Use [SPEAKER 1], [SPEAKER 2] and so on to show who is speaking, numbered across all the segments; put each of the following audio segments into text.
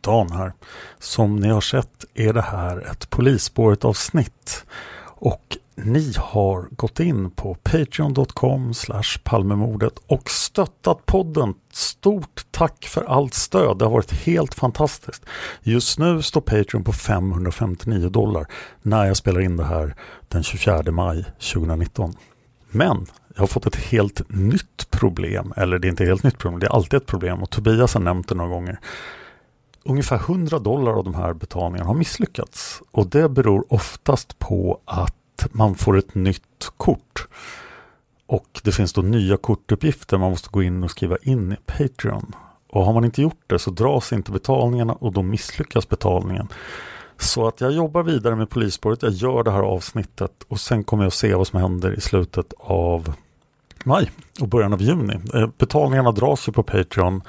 [SPEAKER 1] Dan här. Som ni har sett är det här ett polisspåret avsnitt och ni har gått in på patreon.com palmemordet och stöttat podden. Stort tack för allt stöd. Det har varit helt fantastiskt. Just nu står Patreon på 559 dollar när jag spelar in det här den 24 maj 2019. Men jag har fått ett helt nytt problem, eller det är inte ett helt nytt problem, det är alltid ett problem och Tobias har nämnt det några gånger. Ungefär 100 dollar av de här betalningarna har misslyckats och det beror oftast på att man får ett nytt kort. Och det finns då nya kortuppgifter man måste gå in och skriva in i Patreon. Och har man inte gjort det så dras inte betalningarna och då misslyckas betalningen. Så att jag jobbar vidare med polisspåret, jag gör det här avsnittet och sen kommer jag att se vad som händer i slutet av maj och början av juni. Eh, betalningarna dras ju på Patreon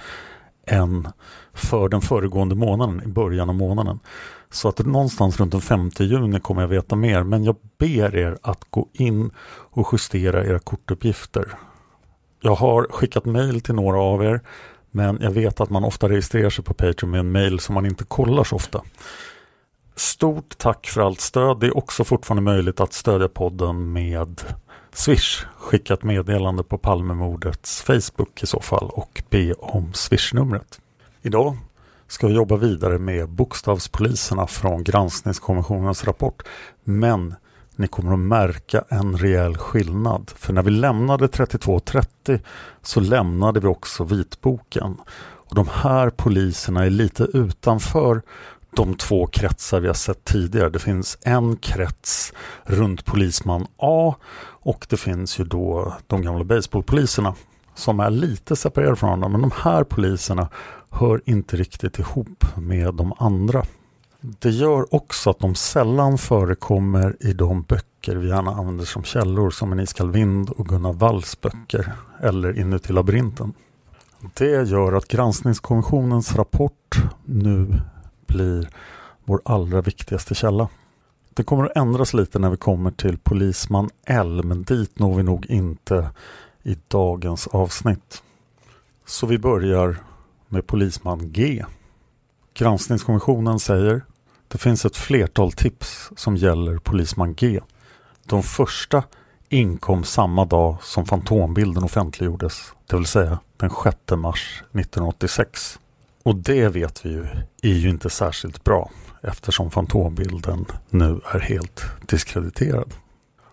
[SPEAKER 1] än för den föregående månaden, i början av månaden. Så att någonstans runt den 5 juni kommer jag veta mer. Men jag ber er att gå in och justera era kortuppgifter. Jag har skickat mail till några av er. Men jag vet att man ofta registrerar sig på Patreon med en mail som man inte kollar så ofta. Stort tack för allt stöd. Det är också fortfarande möjligt att stödja podden med Swish. Skicka ett meddelande på Palmemordets Facebook i så fall och be om Swish-numret. Idag ska jag jobba vidare med bokstavspoliserna från granskningskommissionens rapport. Men ni kommer att märka en rejäl skillnad. För när vi lämnade 3230 så lämnade vi också vitboken. Och De här poliserna är lite utanför de två kretsar vi har sett tidigare. Det finns en krets runt polisman A och det finns ju då de gamla baseballpoliserna som är lite separerade från varandra. Men de här poliserna hör inte riktigt ihop med de andra. Det gör också att de sällan förekommer i de böcker vi gärna använder som källor som en iskall vind och Gunnar Walls böcker eller Inuti labyrinten. Det gör att granskningskommissionens rapport nu blir vår allra viktigaste källa. Det kommer att ändras lite när vi kommer till polisman L men dit når vi nog inte i dagens avsnitt. Så vi börjar med polisman G. Granskningskommissionen säger det finns ett flertal tips som gäller polisman G. De första inkom samma dag som fantombilden offentliggjordes, det vill säga den 6 mars 1986. Och det vet vi ju är ju inte särskilt bra eftersom fantombilden nu är helt diskrediterad.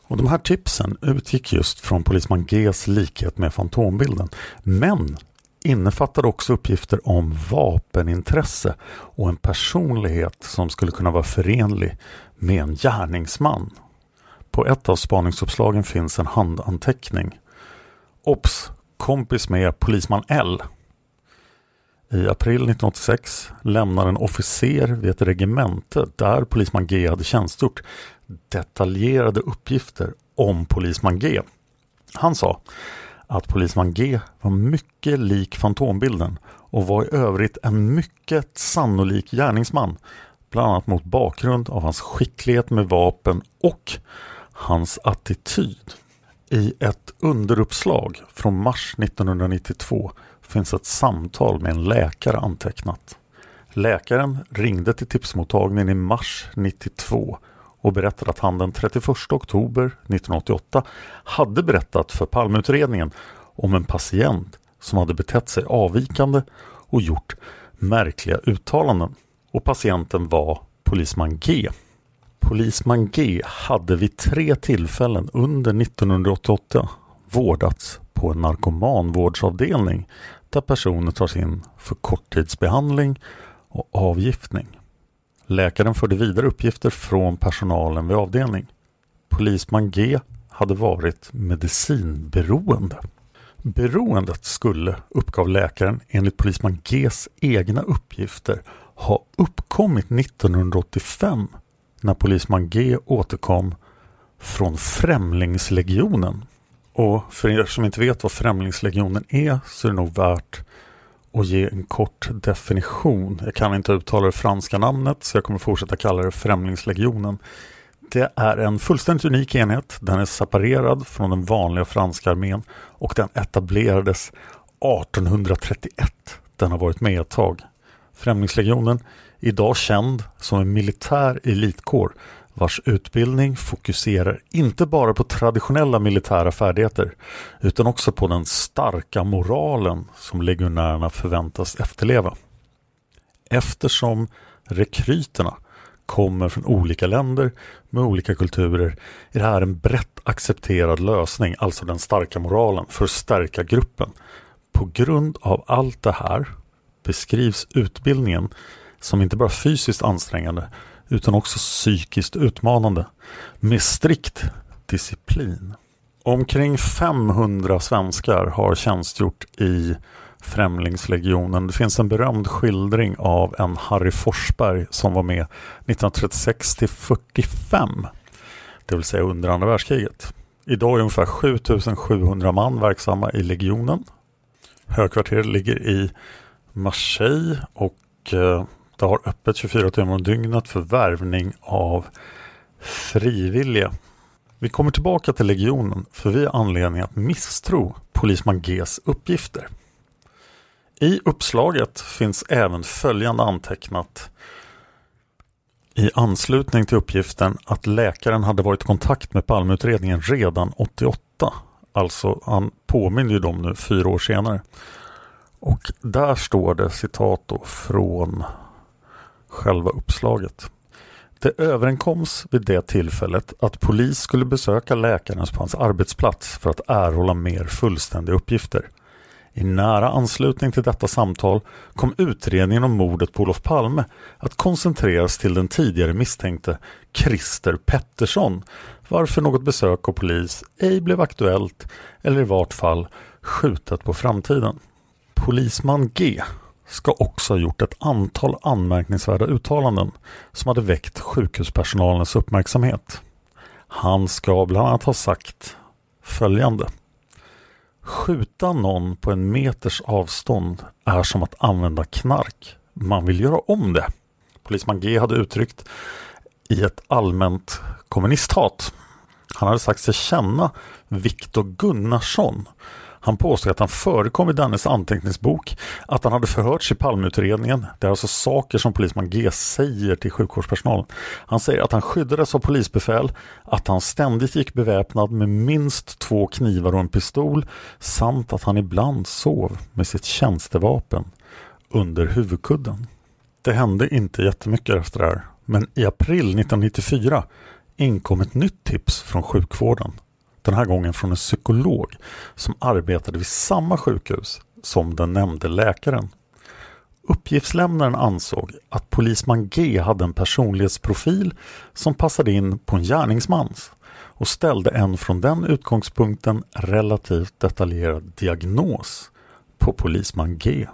[SPEAKER 1] Och de här tipsen utgick just från polisman Gs likhet med fantombilden men innefattade också uppgifter om vapenintresse och en personlighet som skulle kunna vara förenlig med en gärningsman. På ett av spaningsuppslagen finns en handanteckning. Ops! Kompis med polisman L. I april 1986 lämnar en officer vid ett regemente där polisman G hade tjänstgjort detaljerade uppgifter om polisman G. Han sa att polisman G var mycket lik fantombilden och var i övrigt en mycket sannolik gärningsman. Bland annat mot bakgrund av hans skicklighet med vapen och hans attityd. I ett underuppslag från mars 1992 finns ett samtal med en läkare antecknat. Läkaren ringde till tipsmottagningen i mars 92 och berättade att han den 31 oktober 1988 hade berättat för Palmeutredningen om en patient som hade betett sig avvikande och gjort märkliga uttalanden. Och patienten var polisman G. Polisman G hade vid tre tillfällen under 1988 vårdats på en narkomanvårdsavdelning där personer tas in för korttidsbehandling och avgiftning. Läkaren förde vidare uppgifter från personalen vid avdelning. Polisman G hade varit medicinberoende. Beroendet skulle, uppgav läkaren enligt polisman Gs egna uppgifter, ha uppkommit 1985 när polisman G återkom från Främlingslegionen. Och för er som inte vet vad Främlingslegionen är så är det nog värt att ge en kort definition. Jag kan inte uttala det franska namnet så jag kommer fortsätta kalla det Främlingslegionen. Det är en fullständigt unik enhet. Den är separerad från den vanliga franska armén och den etablerades 1831. Den har varit med ett tag. Främlingslegionen, idag känd som en militär elitkår vars utbildning fokuserar inte bara på traditionella militära färdigheter utan också på den starka moralen som legionärerna förväntas efterleva. Eftersom rekryterna kommer från olika länder med olika kulturer är det här en brett accepterad lösning, alltså den starka moralen, för att stärka gruppen. På grund av allt det här beskrivs utbildningen som inte bara fysiskt ansträngande utan också psykiskt utmanande med strikt disciplin. Omkring 500 svenskar har tjänstgjort i Främlingslegionen. Det finns en berömd skildring av en Harry Forsberg som var med 1936 till 45. Det vill säga under andra världskriget. Idag är ungefär 7700 man verksamma i legionen. Högkvarteret ligger i Marseille och eh, det har öppet 24 timmar om dygnet för värvning av frivilliga. Vi kommer tillbaka till legionen för vi har anledning att misstro polisman Gs uppgifter. I uppslaget finns även följande antecknat. I anslutning till uppgiften att läkaren hade varit i kontakt med Palmeutredningen redan 88. Alltså han påminner ju dem nu fyra år senare. Och där står det citat då från själva uppslaget. Det överenkoms vid det tillfället att polis skulle besöka läkaren på hans arbetsplats för att erhålla mer fullständiga uppgifter. I nära anslutning till detta samtal kom utredningen om mordet på Olof Palme att koncentreras till den tidigare misstänkte Christer Pettersson varför något besök av polis ej blev aktuellt eller i vart fall skjutet på framtiden. Polisman G ska också ha gjort ett antal anmärkningsvärda uttalanden som hade väckt sjukhuspersonalens uppmärksamhet. Han ska bland annat ha sagt följande. Skjuta någon på en meters avstånd är som att använda knark. Man vill göra om det. Polisman G hade uttryckt i ett allmänt kommunisthat. Han hade sagt sig känna Viktor Gunnarsson han påstår att han förekom i dennes anteckningsbok, att han hade förhörts i Palmeutredningen. Det är alltså saker som polisman G säger till sjukvårdspersonalen. Han säger att han skyddades av polisbefäl, att han ständigt gick beväpnad med minst två knivar och en pistol samt att han ibland sov med sitt tjänstevapen under huvudkudden. Det hände inte jättemycket efter det här, men i april 1994 inkom ett nytt tips från sjukvården. Den här gången från en psykolog som arbetade vid samma sjukhus som den nämnde läkaren. Uppgiftslämnaren ansåg att polisman G hade en personlighetsprofil som passade in på en gärningsmans och ställde en från den utgångspunkten relativt detaljerad diagnos på polisman G.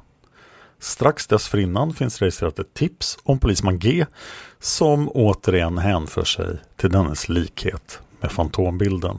[SPEAKER 1] Strax dessförinnan finns registrerat ett tips om polisman G som återigen hänför sig till dennes likhet med fantombilden.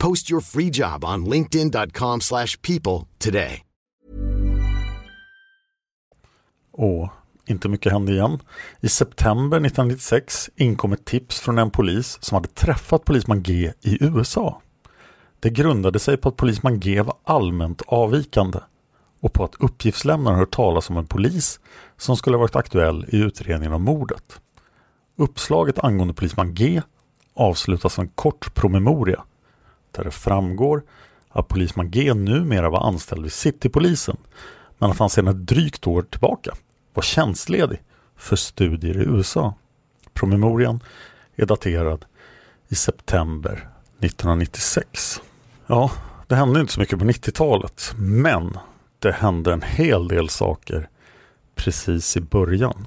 [SPEAKER 2] Post your free job on linkedin.com slash people today.
[SPEAKER 1] Och inte mycket hände igen. I september 1996 inkom ett tips från en polis som hade träffat polisman G i USA. Det grundade sig på att polisman G var allmänt avvikande och på att uppgiftslämnaren hört talas om en polis som skulle ha varit aktuell i utredningen om mordet. Uppslaget angående polisman G avslutas av en kort promemoria där det framgår att polisman G numera var anställd vid Citypolisen men att han sedan ett drygt år tillbaka var tjänstledig för studier i USA. Promemorian är daterad i september 1996. Ja, det hände inte så mycket på 90-talet men det hände en hel del saker precis i början.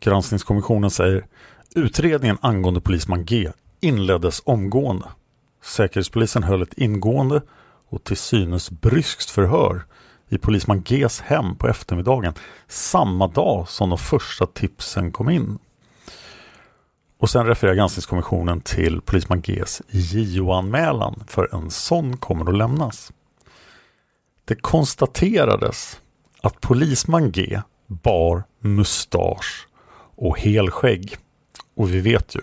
[SPEAKER 1] Granskningskommissionen säger utredningen angående polisman G inleddes omgående. Säkerhetspolisen höll ett ingående och till synes bryskt förhör i polisman Gs hem på eftermiddagen samma dag som de första tipsen kom in. Och sen refererar granskningskommissionen till polisman Gs JO-anmälan för en sån kommer att lämnas. Det konstaterades att polisman G bar mustasch och helskägg. Och vi vet ju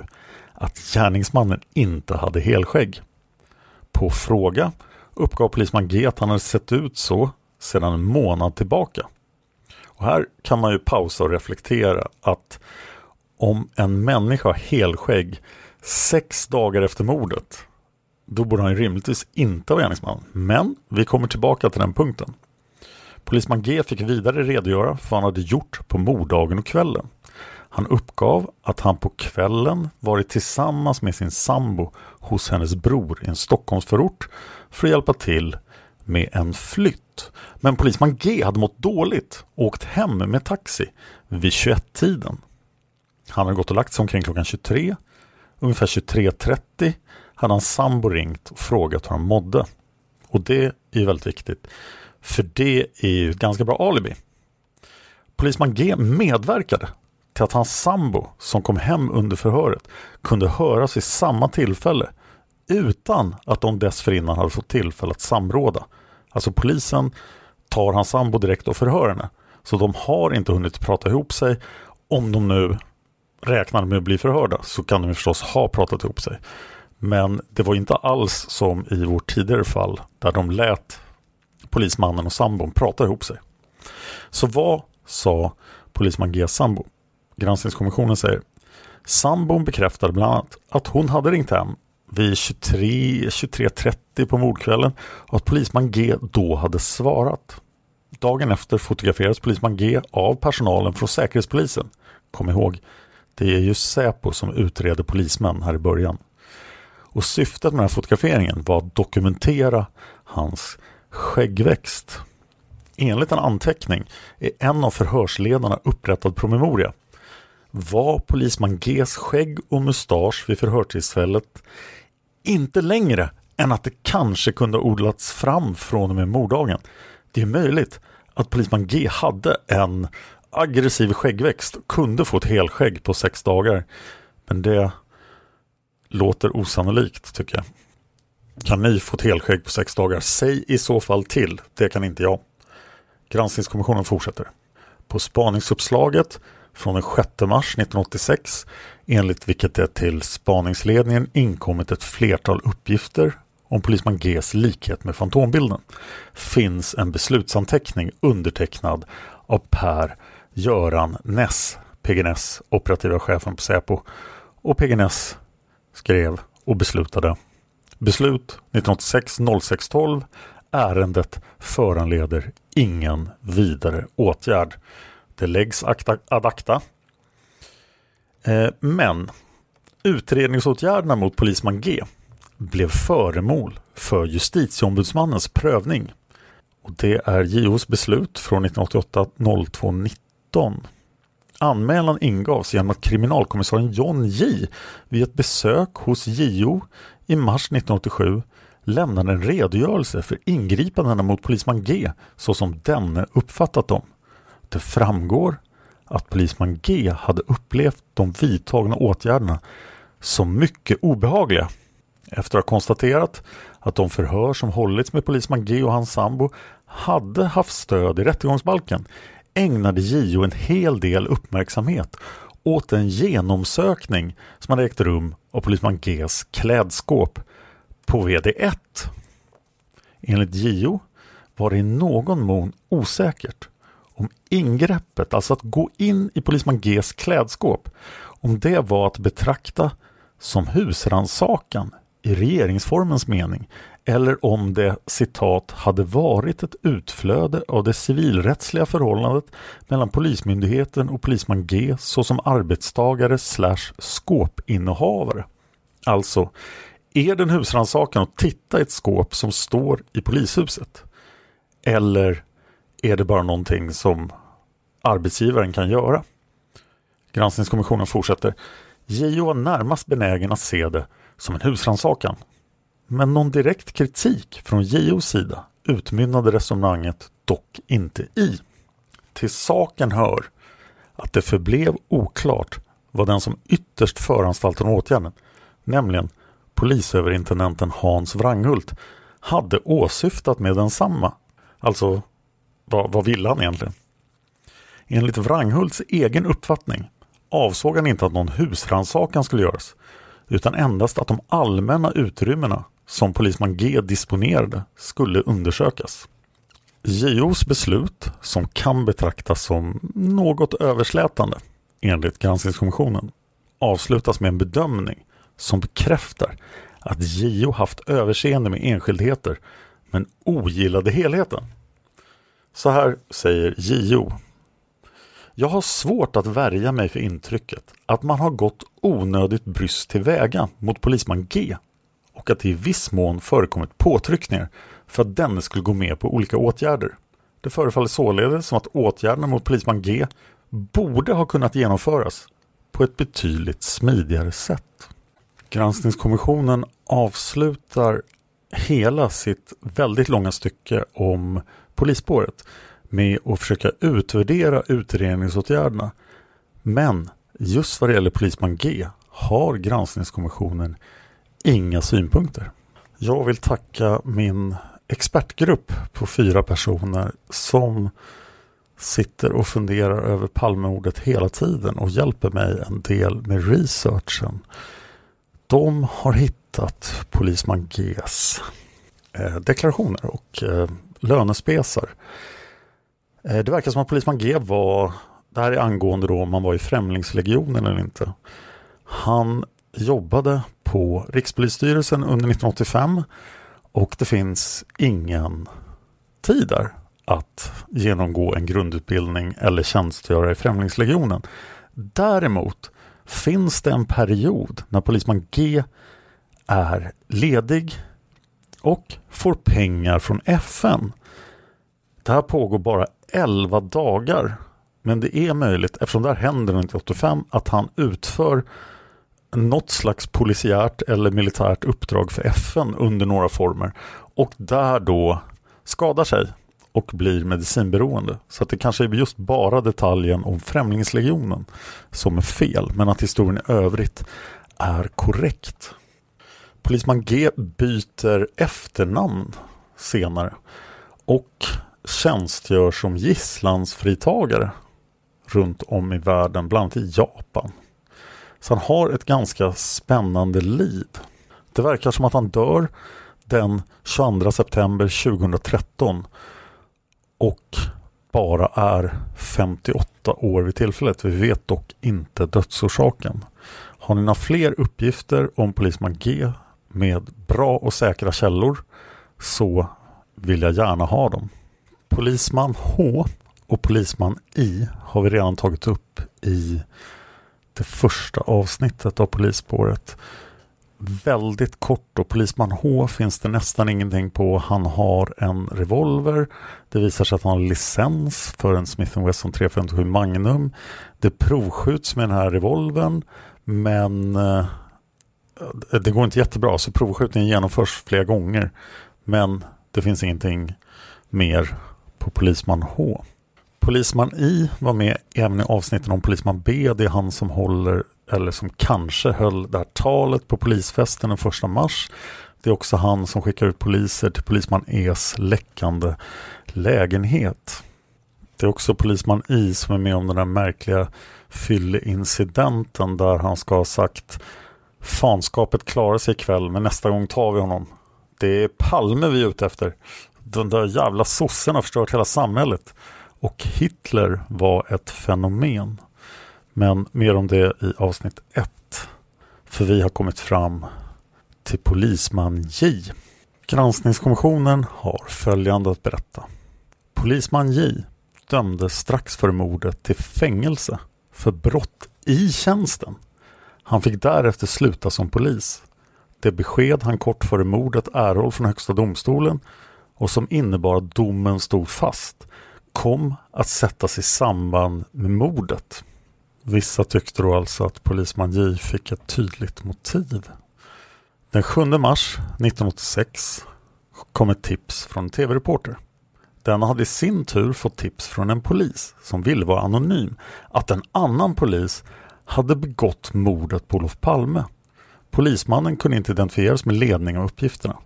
[SPEAKER 1] att gärningsmannen inte hade helskägg. På fråga uppgav polisman G att han hade sett ut så sedan en månad tillbaka. Och här kan man ju pausa och reflektera att om en människa har helskägg sex dagar efter mordet då borde han rimligtvis inte vara gärningsman. Men vi kommer tillbaka till den punkten. Polisman G fick vidare redogöra för vad han hade gjort på morddagen och kvällen. Han uppgav att han på kvällen varit tillsammans med sin sambo hos hennes bror i en Stockholmsförort för att hjälpa till med en flytt. Men polisman G hade mått dåligt och åkt hem med taxi vid 21-tiden. Han hade gått och lagt sig omkring klockan 23. Ungefär 23.30 hade hans sambo ringt och frågat hur han mådde. Och det är väldigt viktigt. För det är ju ett ganska bra alibi. Polisman G medverkade till att hans sambo som kom hem under förhöret kunde höras vid samma tillfälle utan att de dessförinnan hade fått tillfälle att samråda. Alltså polisen tar hans sambo direkt och förhör henne. Så de har inte hunnit prata ihop sig. Om de nu räknar med att bli förhörda så kan de förstås ha pratat ihop sig. Men det var inte alls som i vårt tidigare fall där de lät polismannen och sambon prata ihop sig. Så vad sa polisman G sambo? Granskningskommissionen säger Sambon bekräftade bland annat att hon hade ringt hem vid 23.30 23 på mordkvällen och att polisman G då hade svarat. Dagen efter fotograferades polisman G av personalen från Säkerhetspolisen. Kom ihåg, det är ju Säpo som utreder polismän här i början. Och syftet med den här fotograferingen var att dokumentera hans skäggväxt. Enligt en anteckning är en av förhörsledarna upprättad promemoria. Var polisman Gs skägg och mustasch vid förhörstillfället inte längre än att det kanske kunde ha odlats fram från och med morddagen. Det är möjligt att polisman G hade en aggressiv skäggväxt och kunde få ett helskägg på sex dagar. Men det låter osannolikt tycker jag. Kan ni få ett helskägg på sex dagar? Säg i så fall till. Det kan inte jag. Granskningskommissionen fortsätter. På spaningsuppslaget från den 6 mars 1986 enligt vilket det till spaningsledningen inkommit ett flertal uppgifter om polisman Gs likhet med Fantombilden finns en beslutsanteckning undertecknad av Per Göran Ness, PGNS, operativa chefen på Säpo. Och PGNS skrev och beslutade Beslut 1986-06-12 Ärendet föranleder ingen vidare åtgärd. Det läggs ad acta. Eh, men utredningsåtgärderna mot polisman G blev föremål för justitieombudsmannens prövning. Och det är JOs beslut från 1988-02-19. Anmälan ingavs genom att kriminalkommissarien John J vid ett besök hos JO i mars 1987 lämnade en redogörelse för ingripandena mot polisman G så som denne uppfattat dem. Det framgår att polisman G hade upplevt de vidtagna åtgärderna som mycket obehagliga. Efter att ha konstaterat att de förhör som hållits med polisman G och hans sambo hade haft stöd i rättegångsbalken ägnade JO en hel del uppmärksamhet åt en genomsökning som hade ägt rum av polisman Gs klädskåp på VD1. Enligt JO var det i någon mån osäkert om ingreppet, alltså att gå in i polisman Gs klädskåp, om det var att betrakta som husransakan i regeringsformens mening eller om det citat hade varit ett utflöde av det civilrättsliga förhållandet mellan Polismyndigheten och polisman G såsom arbetstagare slash skåpinnehavare. Alltså, är det en husrannsakan att titta i ett skåp som står i polishuset? Eller är det bara någonting som arbetsgivaren kan göra? Granskningskommissionen fortsätter. JO var närmast benägen att se det som en husrannsakan. Men någon direkt kritik från JOs sida utmynnade resonemanget dock inte i. Till saken hör att det förblev oklart vad den som ytterst föranstaltade om åtgärden, nämligen polisöverintendenten Hans Wranghult, hade åsyftat med densamma. Alltså, vad, vad ville han egentligen? Enligt Wranghults egen uppfattning avsåg han inte att någon husrannsakan skulle göras utan endast att de allmänna utrymmena som polisman G disponerade skulle undersökas. JOs beslut, som kan betraktas som något överslätande enligt granskningskommissionen, avslutas med en bedömning som bekräftar att JO haft överseende med enskildheter men ogillade helheten. Så här säger JO. Jag har svårt att värja mig för intrycket att man har gått onödigt bryst tillväga mot polisman G och att det i viss mån förekommit påtryckningar för att denne skulle gå med på olika åtgärder. Det förefaller således som att åtgärderna mot polisman G borde ha kunnat genomföras på ett betydligt smidigare sätt. Granskningskommissionen avslutar hela sitt väldigt långa stycke om polisspåret med att försöka utvärdera utredningsåtgärderna. Men just vad det gäller polisman G har granskningskommissionen inga synpunkter. Jag vill tacka min expertgrupp på fyra personer som sitter och funderar över Palmemordet hela tiden och hjälper mig en del med researchen. De har hittat polisman Gs eh, deklarationer och eh, lönespesar. Eh, det verkar som att polisman G var, det här är angående då om han var i Främlingslegionen eller inte. Han jobbade på Rikspolisstyrelsen under 1985 och det finns ingen tid där att genomgå en grundutbildning eller tjänstgöra i Främlingslegionen. Däremot finns det en period när polisman G är ledig och får pengar från FN. Det här pågår bara 11 dagar. Men det är möjligt, eftersom det här händer 1985, att han utför något slags polisiärt eller militärt uppdrag för FN under några former och där då skadar sig och blir medicinberoende. Så att det kanske är just bara detaljen om Främlingslegionen som är fel, men att historien i övrigt är korrekt. Polisman G byter efternamn senare och tjänstgör som gisslansfritagare runt om i världen, bland annat i Japan. Så han har ett ganska spännande liv. Det verkar som att han dör den 22 september 2013 och bara är 58 år vid tillfället. Vi vet dock inte dödsorsaken. Har ni några fler uppgifter om polisman G med bra och säkra källor så vill jag gärna ha dem. Polisman H och polisman I har vi redan tagit upp i det första avsnittet av Polisspåret. Väldigt kort och Polisman H finns det nästan ingenting på. Han har en revolver. Det visar sig att han har licens för en Smith Wesson 357 Magnum. Det provskjuts med den här revolvern men eh, det går inte jättebra så provskjutningen genomförs flera gånger. Men det finns ingenting mer på Polisman H. Polisman I var med även i avsnitten om Polisman B. Det är han som håller, eller som kanske höll det här talet på polisfesten den första mars. Det är också han som skickar ut poliser till Polisman E's läckande lägenhet. Det är också Polisman I som är med om den där märkliga fylleincidenten där han ska ha sagt Fanskapet klarar sig ikväll men nästa gång tar vi honom. Det är Palme vi är ute efter. Den där jävla sossen har förstört hela samhället. Och Hitler var ett fenomen. Men mer om det i avsnitt 1. För vi har kommit fram till polisman J. Granskningskommissionen har följande att berätta. Polisman J dömdes strax före mordet till fängelse för brott i tjänsten. Han fick därefter sluta som polis. Det besked han kort före mordet erhåll från Högsta domstolen och som innebar att domen stod fast kom att sättas i samband med mordet. Vissa tyckte då alltså att polisman J fick ett tydligt motiv. Den 7 mars 1986 kom ett tips från en tv-reporter. Denna hade i sin tur fått tips från en polis som ville vara anonym att en annan polis hade begått mordet på Olof Palme. Polismannen kunde inte identifieras med ledning av uppgifterna.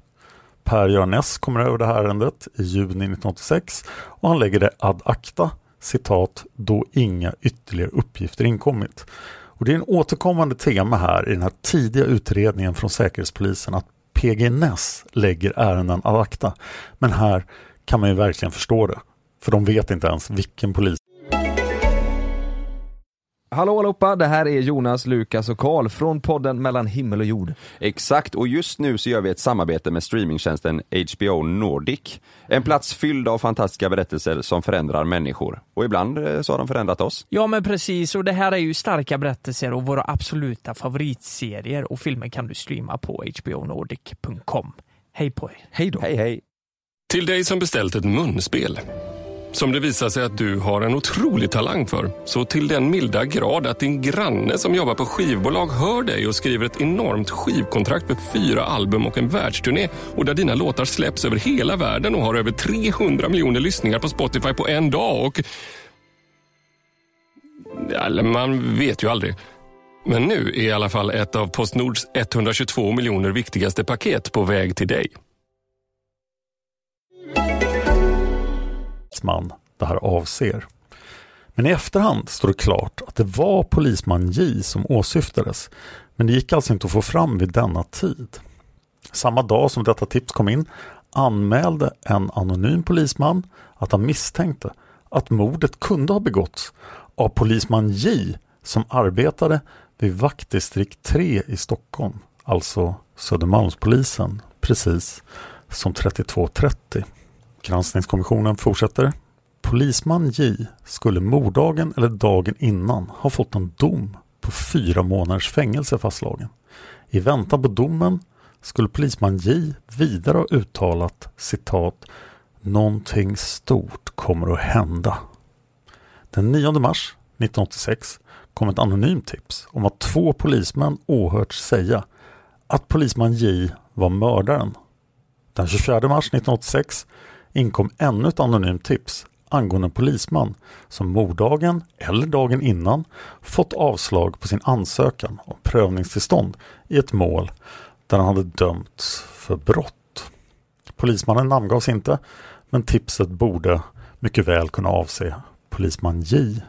[SPEAKER 1] Per-Göran Ness kommer över det här ärendet i juni 1986 och han lägger det ad acta, citat, då inga ytterligare uppgifter inkommit. Och det är en återkommande tema här i den här tidiga utredningen från Säkerhetspolisen att PG Ness lägger ärenden ad acta. Men här kan man ju verkligen förstå det. För de vet inte ens vilken polis
[SPEAKER 3] Hallå allihopa, det här är Jonas, Lukas och Karl från podden Mellan himmel och jord.
[SPEAKER 4] Exakt, och just nu så gör vi ett samarbete med streamingtjänsten HBO Nordic. En plats fylld av fantastiska berättelser som förändrar människor. Och ibland eh, så har de förändrat oss.
[SPEAKER 5] Ja men precis, och det här är ju starka berättelser och våra absoluta favoritserier och filmer kan du streama på hbonordic.com. Hej på er.
[SPEAKER 3] Hej då.
[SPEAKER 4] Hej hej.
[SPEAKER 6] Till dig som beställt ett munspel. Som det visar sig att du har en otrolig talang för. Så till den milda grad att din granne som jobbar på skivbolag hör dig och skriver ett enormt skivkontrakt med fyra album och en världsturné och där dina låtar släpps över hela världen och har över 300 miljoner lyssningar på Spotify på en dag och... Eller man vet ju aldrig. Men nu är i alla fall ett av Postnords 122 miljoner viktigaste paket på väg till dig.
[SPEAKER 1] Polisman det här avser. Men i efterhand står det klart att det var polisman J som åsyftades, men det gick alltså inte att få fram vid denna tid. Samma dag som detta tips kom in anmälde en anonym polisman att han misstänkte att mordet kunde ha begåtts av polisman J som arbetade vid vaktdistrikt 3 i Stockholm, alltså Södermalmspolisen, precis som 3230. Granskningskommissionen fortsätter. Polisman J skulle morddagen eller dagen innan ha fått en dom på fyra månaders fängelse fastslagen. I väntan på domen skulle polisman J vidare ha uttalat citat Någonting stort kommer att hända. Den 9 mars 1986 kom ett anonymt tips om att två polismän åhörts säga att polisman J var mördaren. Den 24 mars 1986 inkom ännu ett anonymt tips angående en polisman som morddagen eller dagen innan fått avslag på sin ansökan om prövningstillstånd i ett mål där han hade dömts för brott. Polismannen namngavs inte men tipset borde mycket väl kunna avse polisman J.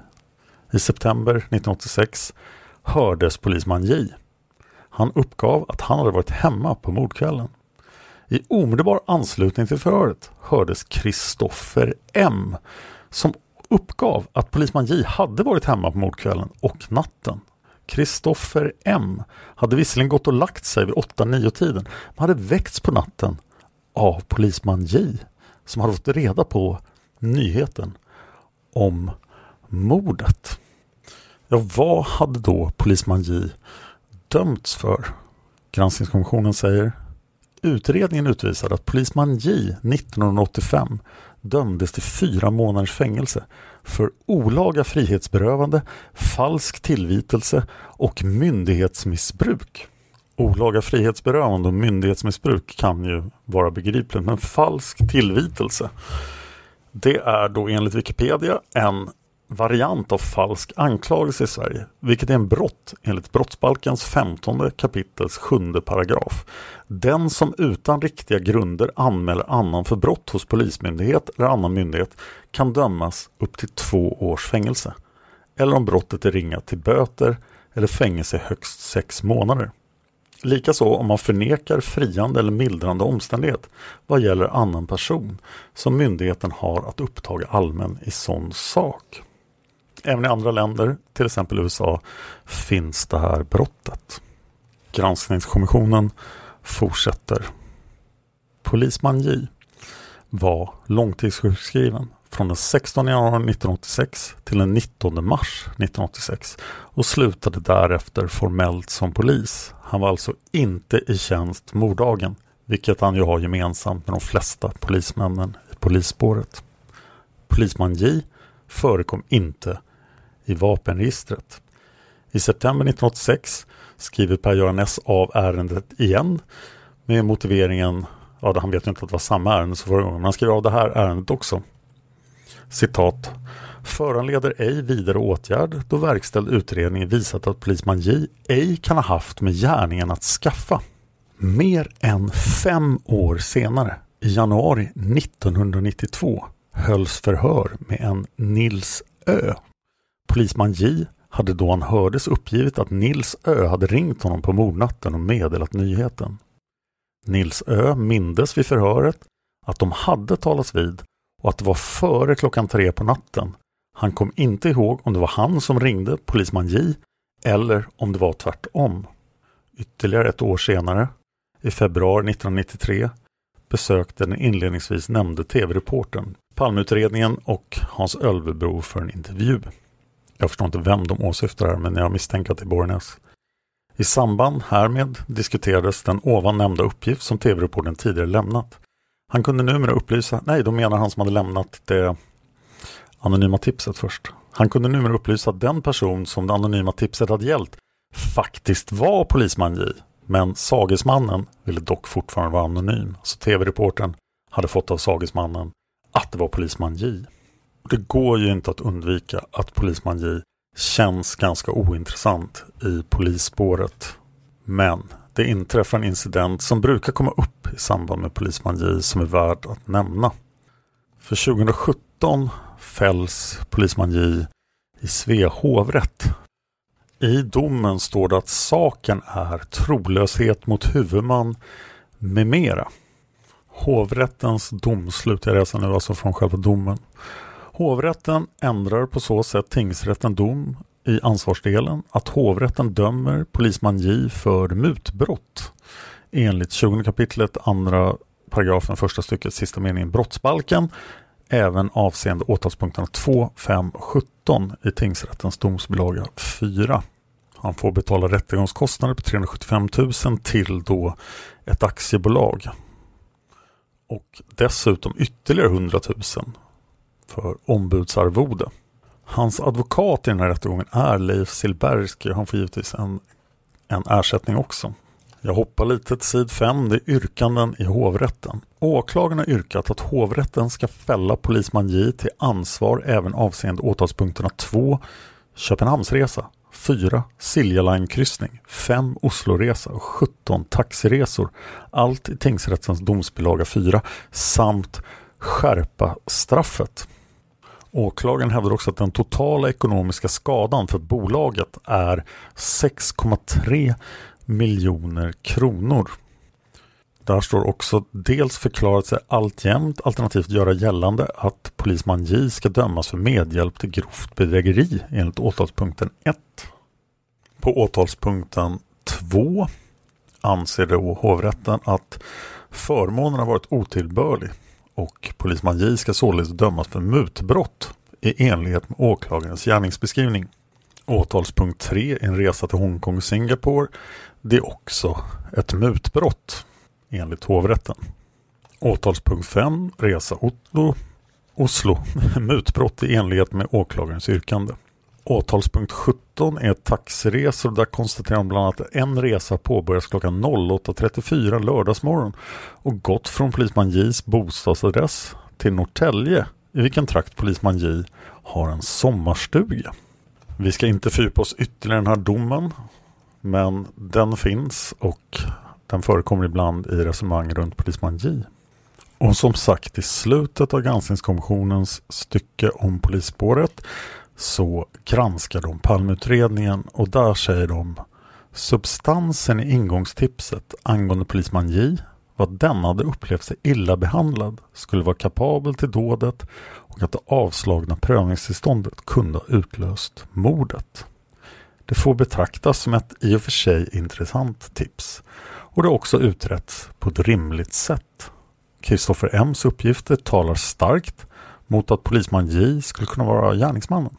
[SPEAKER 1] I september 1986 hördes polisman J. Han uppgav att han hade varit hemma på mordkvällen. I omedelbar anslutning till förhöret hördes Kristoffer M som uppgav att polisman J hade varit hemma på mordkvällen och natten. Kristoffer M hade visserligen gått och lagt sig vid 8-9 tiden men hade väckts på natten av polisman J som hade fått reda på nyheten om mordet. Ja, vad hade då polisman J dömts för? Granskningskommissionen säger Utredningen utvisade att polisman J 1985 dömdes till fyra månaders fängelse för olaga frihetsberövande, falsk tillvitelse och myndighetsmissbruk. Olaga frihetsberövande och myndighetsmissbruk kan ju vara begripligt, men falsk tillvitelse det är då enligt Wikipedia en variant av falsk anklagelse i Sverige, vilket är en brott enligt brottsbalkens 15 kapitels sjunde paragraf. Den som utan riktiga grunder anmäler annan för brott hos polismyndighet eller annan myndighet kan dömas upp till två års fängelse. Eller om brottet är ringa till böter eller fängelse högst sex månader. Likaså om man förnekar friande eller mildrande omständighet vad gäller annan person som myndigheten har att upptaga allmän i sån sak. Även i andra länder, till exempel USA, finns det här brottet. Granskningskommissionen fortsätter. Polisman J var långtidssjukskriven från den 16 januari 1986 till den 19 mars 1986 och slutade därefter formellt som polis. Han var alltså inte i tjänst morddagen, vilket han ju har gemensamt med de flesta polismännen i polisspåret. Polisman J förekom inte i vapenregistret. I september 1986 skriver Per-Göran S av ärendet igen med motiveringen, ja han vet ju inte att det var samma ärende som förra gången, men han skriver av det här ärendet också. Citat föranleder ej vidare åtgärd då verkställd utredning visat att polisman J ej kan ha haft med gärningen att skaffa. Mer än fem år senare, i januari 1992, hölls förhör med en Nils Ö Polisman J hade då han hördes uppgivit att Nils Ö hade ringt honom på mordnatten och meddelat nyheten. Nils Ö mindes vid förhöret att de hade talats vid och att det var före klockan tre på natten Han kom inte ihåg om det var han som ringde polisman J eller om det var tvärtom. Ytterligare ett år senare, i februari 1993, besökte den inledningsvis nämnde tv-reportern Palmeutredningen och Hans Ölvebro för en intervju. Jag förstår inte vem de åsyftar här, men jag misstänker att det är Borgnäs. I samband härmed diskuterades den ovan nämnda uppgift som tv-reportern tidigare lämnat. Han kunde numera upplysa, nej, då menar han som hade lämnat det anonyma tipset först. Han kunde numera upplysa att den person som det anonyma tipset hade gällt faktiskt var polisman J. Men Sagesmannen ville dock fortfarande vara anonym. Så tv-reportern hade fått av Sagesmannen att det var polisman J. Det går ju inte att undvika att polisman J känns ganska ointressant i polisspåret. Men det inträffar en incident som brukar komma upp i samband med polisman J som är värd att nämna. För 2017 fälls polisman J i Svea hovrätt. I domen står det att saken är trolöshet mot huvudman med mera. Hovrättens domslut, jag läser nu alltså från själva domen. Hovrätten ändrar på så sätt tingsrätten dom i ansvarsdelen att hovrätten dömer polisman J för mutbrott enligt 20 kapitlet andra paragrafen första stycket sista meningen brottsbalken även avseende åtalspunkterna 2, 5 och 17 i tingsrättens domsbilaga 4. Han får betala rättegångskostnader på 375 000 till då ett aktiebolag. Och dessutom ytterligare 100 000 för ombudsarvode. Hans advokat i den här rättegången är Leif Silbersky. Han får givetvis en, en ersättning också. Jag hoppar lite till sid 5. Det är yrkanden i hovrätten. Åklagaren har yrkat att hovrätten ska fälla polisman J till ansvar även avseende åtalspunkterna 2. Köpenhamnsresa 4. Silja Line-kryssning 5. Osloresa och 17 taxiresor. Allt i tingsrättens domsbilaga 4 samt skärpa straffet. Åklagaren hävdar också att den totala ekonomiska skadan för bolaget är 6,3 miljoner kronor. Där står också dels förklarat sig alltjämt alternativt göra gällande att polisman J ska dömas för medhjälp till grovt bedrägeri enligt åtalspunkten 1. På åtalspunkten 2 anser då hovrätten att förmånen har varit otillbörlig och polisman J ska således dömas för mutbrott i enlighet med åklagarens gärningsbeskrivning. Åtalspunkt 3, en resa till Hongkong och Singapore, det är också ett mutbrott enligt hovrätten. Åtalspunkt 5, resa Otto, Oslo, mutbrott i enlighet med åklagarens yrkande. Åtalspunkt 17 är taxiresor. Där konstaterar man bland annat att en resa påbörjas klockan 08.34 lördagsmorgon och gått från polisman Js bostadsadress till Norrtälje i vilken trakt polisman J har en sommarstuga. Vi ska inte fördjupa oss ytterligare i den här domen men den finns och den förekommer ibland i resonemang runt polisman J. Och som sagt i slutet av granskningskommissionens stycke om polisspåret så granskar de Palmeutredningen och där säger de substansen i ingångstipset angående polisman J vad den hade upplevt sig illa behandlad skulle vara kapabel till dådet och att det avslagna prövningstillståndet kunde ha utlöst mordet. Det får betraktas som ett i och för sig intressant tips och det har också utretts på ett rimligt sätt. Kristoffer M's uppgifter talar starkt mot att polisman J skulle kunna vara gärningsmannen.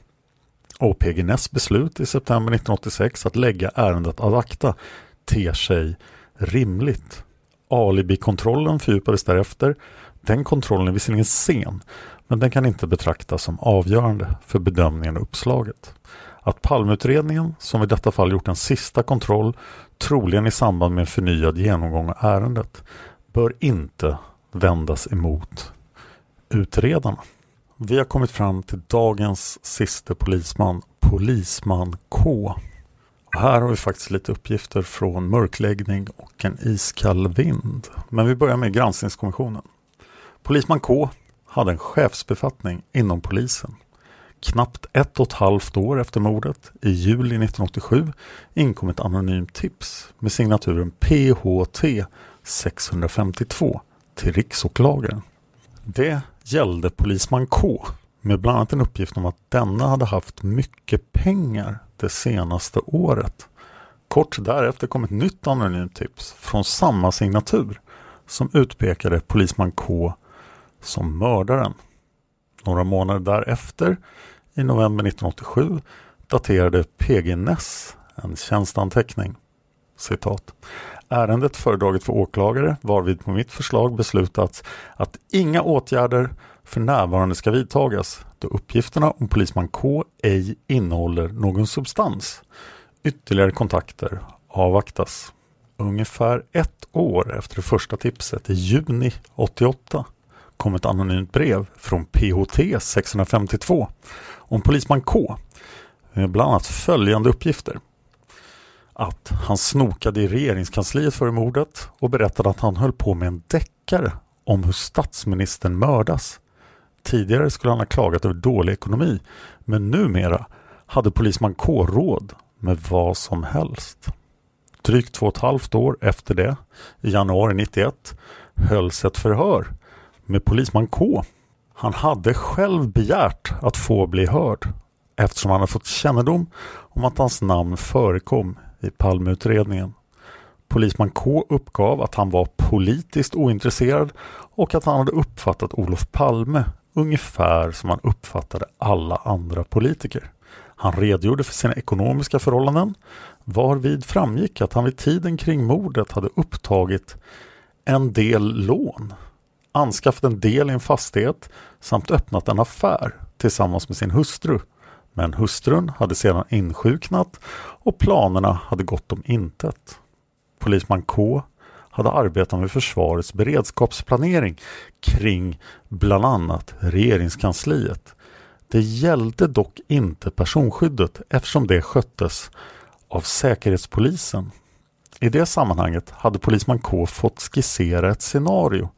[SPEAKER 1] Och PGNS Ness beslut i september 1986 att lägga ärendet ad acta ter sig rimligt. Alibikontrollen fördjupades därefter. Den kontrollen är visserligen sen, men den kan inte betraktas som avgörande för bedömningen av uppslaget. Att palmutredningen, som i detta fall gjort en sista kontroll, troligen i samband med en förnyad genomgång av ärendet, bör inte vändas emot utredarna. Vi har kommit fram till dagens sista polisman, Polisman K. Och här har vi faktiskt lite uppgifter från mörkläggning och en iskall vind. Men vi börjar med granskningskommissionen. Polisman K hade en chefsbefattning inom polisen. Knappt ett och ett halvt år efter mordet, i juli 1987, inkom ett anonymt tips med signaturen PHT 652 till riksåklagaren. Det gällde polisman K med bland annat en uppgift om att denna hade haft mycket pengar det senaste året. Kort därefter kom ett nytt anonymt tips från samma signatur som utpekade polisman K som mördaren. Några månader därefter, i november 1987, daterade PG Ness en tjänsteanteckning. Citat. Ärendet föredraget för åklagare varvid på mitt förslag beslutats att inga åtgärder för närvarande ska vidtagas då uppgifterna om polisman K ej innehåller någon substans. Ytterligare kontakter avvaktas. Ungefär ett år efter det första tipset i juni 88 kom ett anonymt brev från PHT 652 om polisman K med bland annat följande uppgifter. Att han snokade i regeringskansliet före mordet och berättade att han höll på med en deckare om hur statsministern mördas. Tidigare skulle han ha klagat över dålig ekonomi men numera hade polisman K råd med vad som helst. Drygt två och ett halvt år efter det, i januari 91, hölls ett förhör med polisman K. Han hade själv begärt att få bli hörd eftersom han hade fått kännedom om att hans namn förekom i Palmeutredningen. Polisman K uppgav att han var politiskt ointresserad och att han hade uppfattat Olof Palme ungefär som han uppfattade alla andra politiker. Han redogjorde för sina ekonomiska förhållanden varvid framgick att han vid tiden kring mordet hade upptagit en del lån, anskaffat en del i en fastighet samt öppnat en affär tillsammans med sin hustru. Men hustrun hade sedan insjuknat och planerna hade gått om intet. Polisman K hade arbetat med försvarets beredskapsplanering kring bland annat regeringskansliet. Det gällde dock inte personskyddet eftersom det sköttes av Säkerhetspolisen. I det sammanhanget hade polisman K fått skissera ett scenario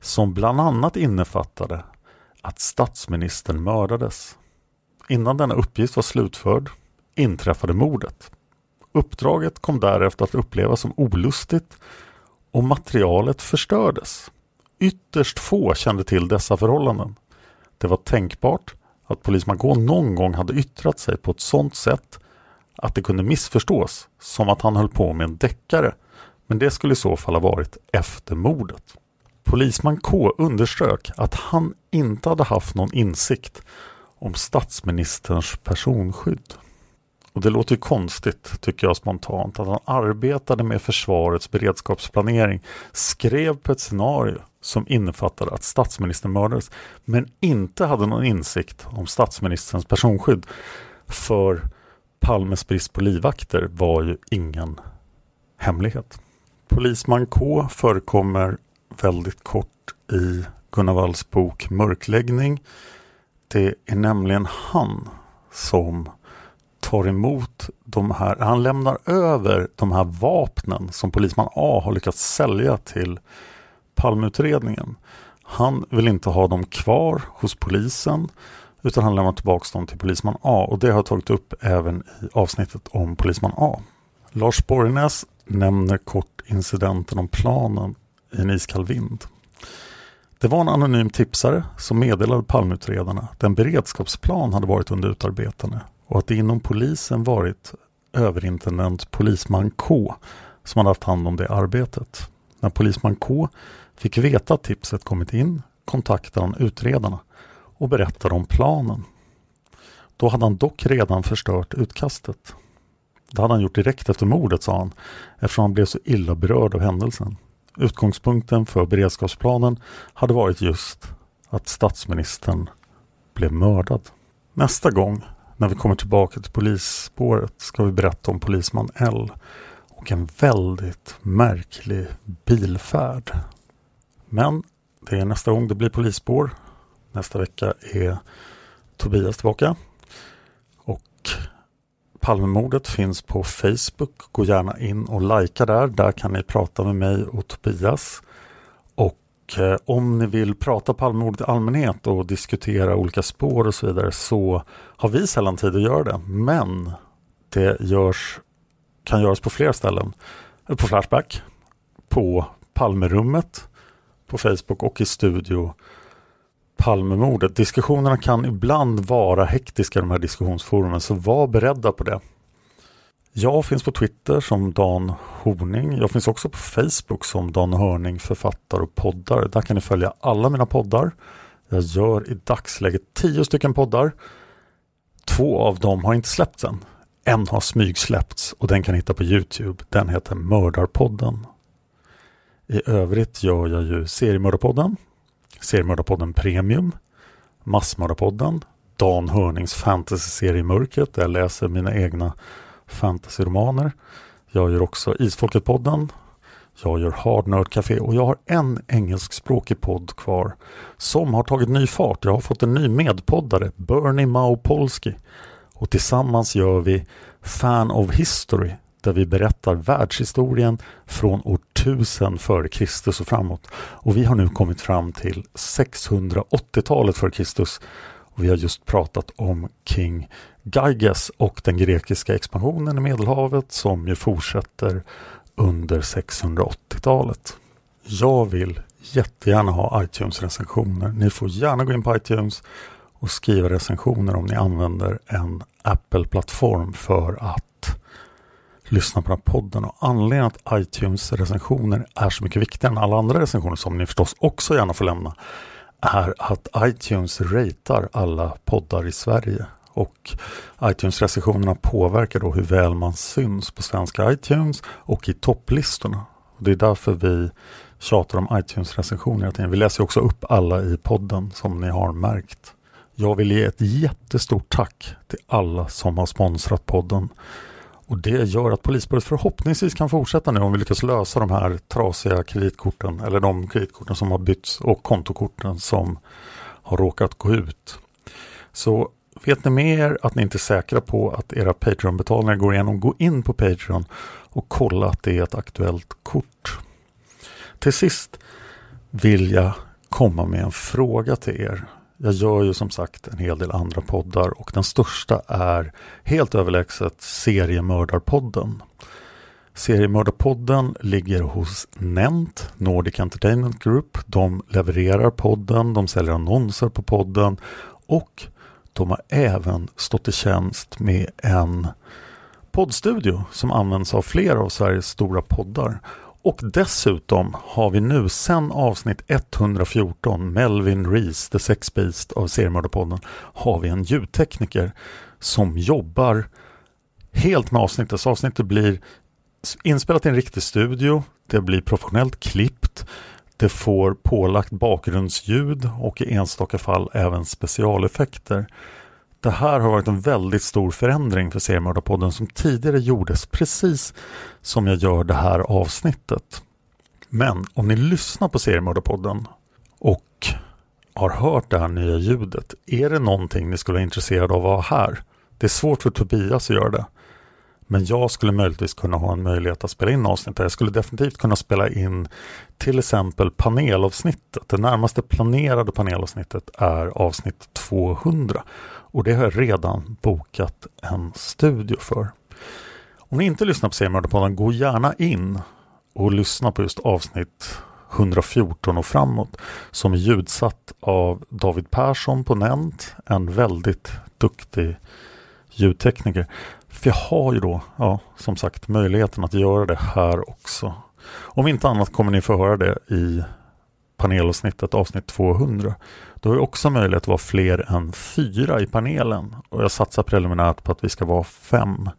[SPEAKER 1] som bland annat innefattade att statsministern mördades. Innan denna uppgift var slutförd inträffade mordet. Uppdraget kom därefter att upplevas som olustigt och materialet förstördes. Ytterst få kände till dessa förhållanden. Det var tänkbart att polisman K någon gång hade yttrat sig på ett sådant sätt att det kunde missförstås som att han höll på med en deckare. Men det skulle i så fall ha varit efter mordet. Polisman K underströk att han inte hade haft någon insikt om statsministerns personskydd. Och det låter ju konstigt, tycker jag spontant, att han arbetade med försvarets beredskapsplanering, skrev på ett scenario som innefattade att statsministern mördades, men inte hade någon insikt om statsministerns personskydd. För Palmes brist på livvakter var ju ingen hemlighet. Polisman K förekommer väldigt kort i Gunnar Walls bok Mörkläggning. Det är nämligen han som tar emot de här, han lämnar över de här vapnen som polisman A har lyckats sälja till Palmeutredningen. Han vill inte ha dem kvar hos polisen utan han lämnar tillbaka dem till polisman A och det har jag tagit upp även i avsnittet om polisman A. Lars Borgnäs nämner kort incidenten om planen i en iskall vind. Det var en anonym tipsare som meddelade palmutredarna att en beredskapsplan hade varit under utarbetande och att det inom polisen varit överintendent polisman K som hade haft hand om det arbetet. När polisman K fick veta att tipset kommit in kontaktade han utredarna och berättade om planen. Då hade han dock redan förstört utkastet. Det hade han gjort direkt efter mordet sa han eftersom han blev så illa berörd av händelsen. Utgångspunkten för beredskapsplanen hade varit just att statsministern blev mördad. Nästa gång när vi kommer tillbaka till polisspåret ska vi berätta om polisman L och en väldigt märklig bilfärd. Men det är nästa gång det blir polisspår. Nästa vecka är Tobias tillbaka. Palmemordet finns på Facebook. Gå gärna in och likea där. Där kan ni prata med mig och Tobias. Och eh, om ni vill prata Palmemordet i allmänhet och diskutera olika spår och så vidare så har vi sällan tid att göra det. Men det görs, kan göras på flera ställen. Eh, på Flashback, på Palmerummet, på Facebook och i studio Palmemordet. Diskussionerna kan ibland vara hektiska de här diskussionsforumen så var beredda på det. Jag finns på Twitter som Dan Horning. Jag finns också på Facebook som Dan Hörning författare och poddar. Där kan ni följa alla mina poddar. Jag gör i dagsläget tio stycken poddar. Två av dem har inte släppts än. En har smygsläppts och den kan ni hitta på Youtube. Den heter Mördarpodden. I övrigt gör jag ju Seriemördarpodden, Seriemördarpodden Premium, Massmördarpodden, Dan Hörnings fantasyserie Mörkret där jag läser mina egna fantasyromaner. Jag gör också Isfolket-podden. Jag gör Hard Nerd Café och jag har en engelskspråkig podd kvar som har tagit ny fart. Jag har fått en ny medpoddare, Bernie Maupolski. Och tillsammans gör vi Fan of History där vi berättar världshistorien från år 1000 före Kristus och framåt. Och vi har nu kommit fram till 680-talet före Kristus. Och vi har just pratat om King Gyges och den grekiska expansionen i Medelhavet som ju fortsätter under 680-talet. Jag vill jättegärna ha iTunes-recensioner. Ni får gärna gå in på iTunes och skriva recensioner om ni använder en Apple-plattform för att lyssna på den här podden. Och anledningen att iTunes-recensioner är så mycket viktigare än alla andra recensioner som ni förstås också gärna får lämna är att iTunes ratear alla poddar i Sverige. Och iTunes-recensionerna påverkar då hur väl man syns på svenska iTunes och i topplistorna. Och det är därför vi tjatar om iTunes-recensioner. Vi läser också upp alla i podden som ni har märkt. Jag vill ge ett jättestort tack till alla som har sponsrat podden. Och det gör att Polisspåret förhoppningsvis kan fortsätta nu om vi lyckas lösa de här trasiga kreditkorten eller de kreditkorten som har bytts och kontokorten som har råkat gå ut. Så vet ni mer att ni inte är säkra på att era Patreon-betalningar går igenom, gå in på Patreon och kolla att det är ett aktuellt kort. Till sist vill jag komma med en fråga till er. Jag gör ju som sagt en hel del andra poddar och den största är helt överlägset Seriemördarpodden. Seriemördarpodden ligger hos Nent, Nordic Entertainment Group. De levererar podden, de säljer annonser på podden och de har även stått i tjänst med en poddstudio som används av flera av Sveriges stora poddar. Och dessutom har vi nu sedan avsnitt 114, Melvin Rees, The Sex Beast av Seriemördarpodden, har vi en ljudtekniker som jobbar helt med avsnittet. Så avsnittet blir inspelat i en riktig studio, det blir professionellt klippt, det får pålagt bakgrundsljud och i enstaka fall även specialeffekter. Det här har varit en väldigt stor förändring för Seriemördarpodden som tidigare gjordes precis som jag gör det här avsnittet. Men om ni lyssnar på Seriemördarpodden och har hört det här nya ljudet, är det någonting ni skulle vara intresserade av att ha här? Det är svårt för Tobias att göra det. Men jag skulle möjligtvis kunna ha en möjlighet att spela in avsnitt. Jag skulle definitivt kunna spela in till exempel panelavsnittet. Det närmaste planerade panelavsnittet är avsnitt 200. Och det har jag redan bokat en studio för. Om ni inte lyssnar på Seriemördarpodden, gå gärna in och lyssna på just avsnitt 114 och framåt som är ljudsatt av David Persson på Nent, en väldigt duktig ljudtekniker. För jag har ju då, ja, som sagt, möjligheten att göra det här också. Om inte annat kommer ni få höra det i panelavsnittet, avsnitt 200. Då har vi också möjlighet att vara fler än fyra i panelen och jag satsar preliminärt på att vi ska vara fem.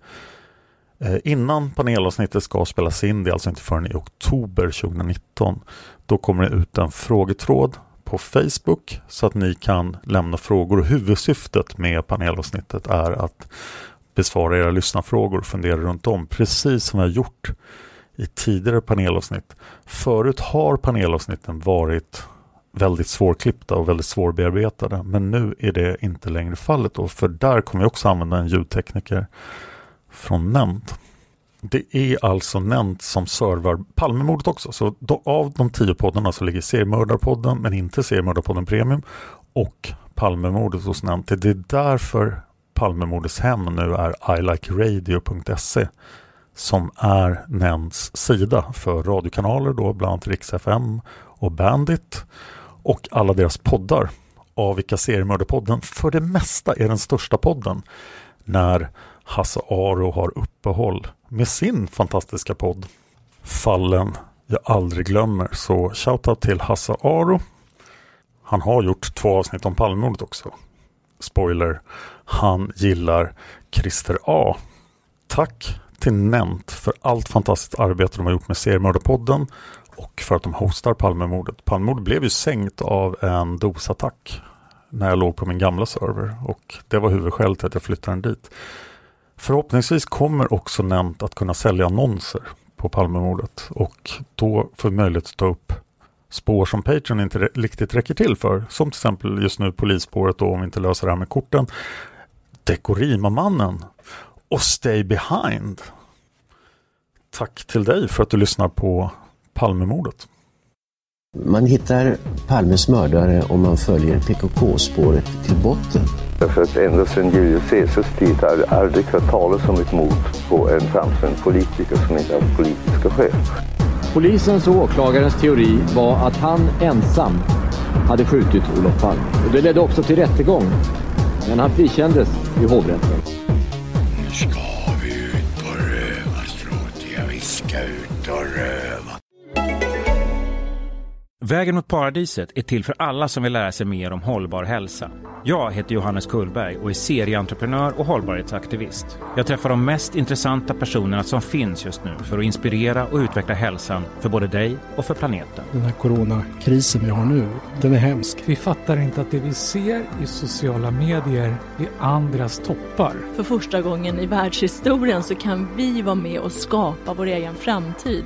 [SPEAKER 1] Eh, innan panelavsnittet ska spelas in, det är alltså inte förrän i oktober 2019, då kommer det ut en frågetråd på Facebook så att ni kan lämna frågor. Huvudsyftet med panelavsnittet är att besvara era lyssnarfrågor och fundera runt om, precis som jag gjort i tidigare panelavsnitt. Förut har panelavsnitten varit väldigt svårklippta och väldigt svårbearbetade. Men nu är det inte längre fallet och för där kommer jag också använda en ljudtekniker från Nent. Det är alltså Nent som servar Palmemordet också. Så då, av de tio poddarna så ligger Seriemördarpodden men inte Seriemördarpodden Premium och Palmemordet hos Nent. Det är därför Palmemordets hem nu är ilikeradio.se som är Nents sida för radiokanaler då bland annat Rix FM och Bandit och alla deras poddar. av vilka Seriemördarpodden för det mesta är den största podden när Hasse Aro har uppehåll med sin fantastiska podd Fallen jag aldrig glömmer. Så shoutout till Hasse Aro. Han har gjort två avsnitt om Palmemordet också. Spoiler, han gillar Christer A. Tack till Nent för allt fantastiskt arbete de har gjort med Seriemördarpodden och för att de hostar Palmemordet. Palmemordet blev ju sänkt av en dosattack när jag låg på min gamla server och det var huvudskälet till att jag flyttade den dit. Förhoppningsvis kommer också Nent att kunna sälja annonser på Palmemordet och då får vi möjlighet att ta upp spår som Patreon inte riktigt räcker till för. Som till exempel just nu polisspåret då om vi inte löser det här med korten. Dekorima-mannen och Stay Behind. Tack till dig för att du lyssnar på Palmemordet.
[SPEAKER 7] Man hittar Palmes mördare om man följer PKK-spåret till botten.
[SPEAKER 8] Därför att ända sedan Julius Caesars tid har det aldrig hört talas om ett mord på en framstående politiker som inte haft politiska skäl.
[SPEAKER 9] Polisens och åklagarens teori var att han ensam hade skjutit Olof Palme. Och det ledde också till rättegång. Men han frikändes i hovrätten.
[SPEAKER 10] Nu ska
[SPEAKER 11] Vägen mot paradiset är till för alla som vill lära sig mer om hållbar hälsa. Jag heter Johannes Kullberg och är serieentreprenör och hållbarhetsaktivist. Jag träffar de mest intressanta personerna som finns just nu för att inspirera och utveckla hälsan för både dig och för planeten.
[SPEAKER 12] Den här coronakrisen vi har nu, den är hemsk.
[SPEAKER 13] Vi fattar inte att det vi ser i sociala medier är andras toppar.
[SPEAKER 14] För första gången i världshistorien så kan vi vara med och skapa vår egen framtid.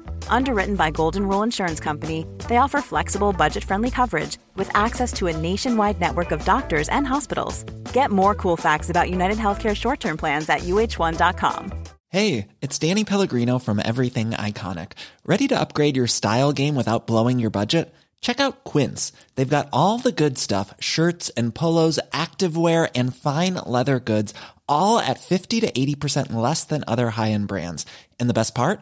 [SPEAKER 15] Underwritten by Golden Rule Insurance Company, they offer flexible, budget-friendly coverage with access to a nationwide network of doctors and hospitals. Get more cool facts about United Healthcare short-term plans at uh1.com.
[SPEAKER 16] Hey, it's Danny Pellegrino from Everything Iconic. Ready to upgrade your style game without blowing your budget? Check out Quince. They've got all the good stuff shirts and polos, activewear, and fine leather goods, all at 50 to 80% less than other high end brands. And the best part?